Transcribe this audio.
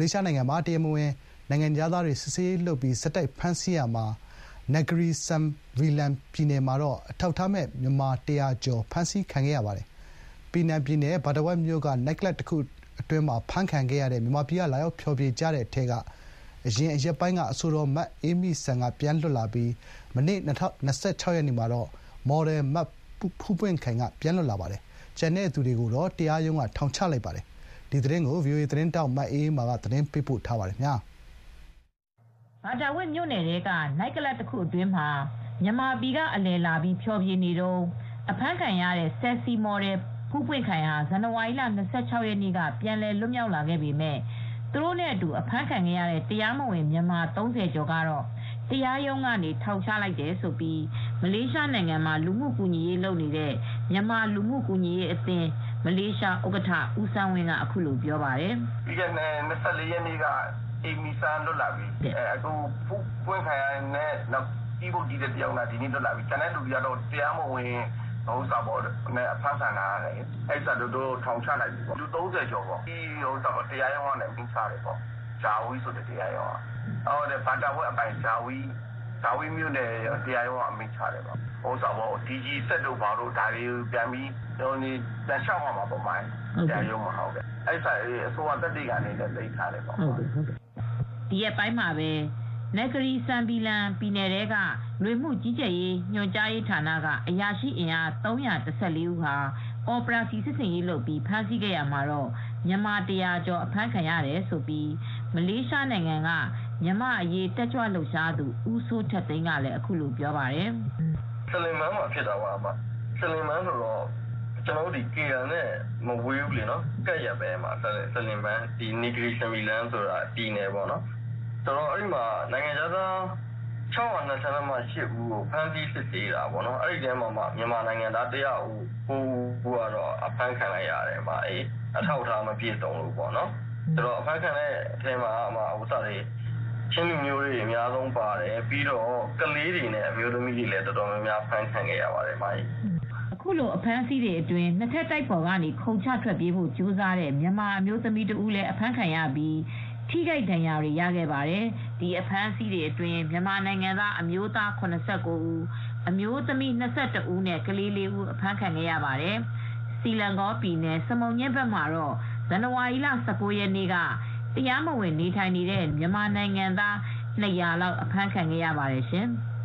လေးရှားနိုင်ငံမှာ တရားမဝင် နိုင်ငံခြားသားတွေ စစ်ဆေးရေးလုပ်ပြီး ဆက်တိုက်ဖမ်းဆီးရာမှာ Negri Sembilan ပြည်နယ်မှာတော့ အထောက်အထားမဲ့ မြန်မာ ၁၀၀ ကျော် ဖမ်းဆီးခံခဲ့ရပါတယ်။ပီနန်ပြည်နယ် Battawat မြို့က နိုက်ကလပ်တခုအတွင်းမှာ ဖမ်းခံခဲ့ရတဲ့ မြန်မာပြည်က လာရောက်ဖျော်ဖြေကြတဲ့အထဲက အရင် ရက်ပိုင်းက အဆိုတော် မအေးမိစံက ပြန်လွတ်လာပြီး မနေ့ ၂၆ ရက်နေ့မှာတော့ မော်ဒယ် မဖူးပွင့်ခိုင်က ပြန်လွတ်လာပါတယ်။ကျန်တဲ့သူတွေကိုတော့ တရားရုံးက ထောင်ချလိုက်ပါတယ်။ ဒီသတင်းကို ဗွီအိုအေသတင်းထောက် မအေးအေးမာက သတင်းပေးပို့ထားပါတယ်။ Battawat မြို့နယ်ထဲက နိုက်ကလပ်တခုအတွင်းမှာ မြန်မာပြည်ကအလည်လာပြီး ဖျော်ဖြေနေတုန်း အဖမ်းခံရတဲ့ ဆယ်စီမော်ဒယ် ဖူးပွင့်ခိုင်ဟာ ဇန်နဝါရီလ ၂၆ ရက်နေ့က ပြန်လည်လွတ်မြောက်လာခဲ့ပေမယ့် သူတို့နဲ့အတူအဖမ်းခံခဲ့ရတဲ့ တရားမဝင် မြန်မာ ၃၀ ကျော်ကတော့ တရားရုံးကနေ ထောင်ချလိုက်တယ်လို့ မလေးရှားနိုင်ငံမှာ လူမှုကူညီရေးလုပ်နေတဲ့ မြန်မာလူမှုကူညီရေးအသင်း မလေးရှားဥက္ကဋ္ဌဦးစန်းဝင်းကအခုလိုပြောပါတယ်။"ပြီးခဲ့တဲ့၂၄ရက်နေ့ကအေးမီစံလွတ်လာပြီ။အခုဖူးပွင့်ခိုင်နဲ့ကြေးပုတ်တီးတဲ့တယောက်ကတော့ဒီနေ့လွတ်လာပြီ။ကျန်တဲ့သူတွေကတော့တရားမဝင်အဖမ်းခံထားရတယ်။အဲဒါကြောင့်သူတို့ကိုထောင်ချလိုက်ပြီ။လူ၃၀ကျော်ပေါ့။တရားရုံးကနေအမိန့်ချတယ်ပေါ့။ဂျာဝီးဆိုတဲ့တရားရုံးက။ Battawat အပိုင်ဂျာဝီး မြို့နယ်တရားရုံးကအမိန့်ချတယ်။ DG စက်တို့ဘာတို့ကိုပြန်လျှောက်ရမှာပေါ့။တရားရုံးမှာ။အစိုးရသက်သေခံအနေနဲ့သိမ်းထားတယ်ပေါ့။"ဒီရက်ပိုင်းမှာပဲ Negri Sembilan ပြည်နယ်ထဲကလူဝင်မှုကြီးကြပ်ရေးညွှန်ကြားရေးဌာနကအရာရှိအင်အား၃၁၄ဦးဟာအော်ပရာစီစစ်ဆင်ရေးလုပ်ပြီးဖမ်းဆီးခဲ့ရာမှာမြန်မာ၁၀၀ကျော်အဖမ်းခံရတယ်လို့မလေးရှားနိုင်ငံက မြန်မာ့အရေးတက်ကြွလှုပ်ရှားသူဦးစိုးထက်သိန်းကလည်းအခုလိုပြောပါတယ်။"စလင်မန်းမှာဖြစ်တာပါ။စလင်မန်းဆိုတော့ KL နဲ့မဝေးဘူး။ကပ်ရက်ပဲ။ Negri Sembilan ဆိုတာပြည်နယ်ပေါ့နော်။အဲဒီမှာနိုင်ငံခြားသား၆၂၈ဦးကိုဖမ်းဆီးစစ်ဆေးတာပေါ့နော်။အဲဒီထဲမှာမြန်မာနိုင်ငံသား၁၀၉ဦးကတော့အဖမ်းခံလိုက်ရတယ်။အထောက်အထားမပြည့်စုံလို့ပေါ့နော်။အဖမ်းခံရတဲ့အထဲမှာ ချင်းလူမျိုးတွေအများဆုံးပါတယ်။ပြီးတော့ကလေးတွေနဲ့အမျိုးသမီးတွေလည်းအတော်များများအဖမ်းခံခဲ့ရပါတယ်။"အခုလိုအဖမ်းအဆီးတွေအတွင်းနှစ်ထပ်တိုက်ပေါ်ကနေခုန်ချထွက်ပြေးဖို့ကြိုးစားတဲ့မြန်မာအမျိုးသမီးတဦးလည်းအဖမ်းခံရပြီးထိခိုက်ဒဏ်ရာတွေရခဲ့ပါတယ်။ဒီအဖမ်းအဆီးတွေအတွင်းမြန်မာနိုင်ငံသားအမျိုးသား၇၉ဦး၊အမျိုးသမီး၂၁ဦးနဲ့ကလေး၄ဦးအဖမ်းခံခဲ့ရပါတယ်။ဆီလင်ဂေါပြည်နယ်စမုံညှင်းဘက်မှာတော့ဇန်နဝါရီလ၁၉ရက်နေ့က တရားမဝင်နေထိုင်နေတဲ့မြန်မာနိုင်ငံသား၂၀၀လောက်အဖမ်းခံခဲ့ရပါတယ်ရှင်။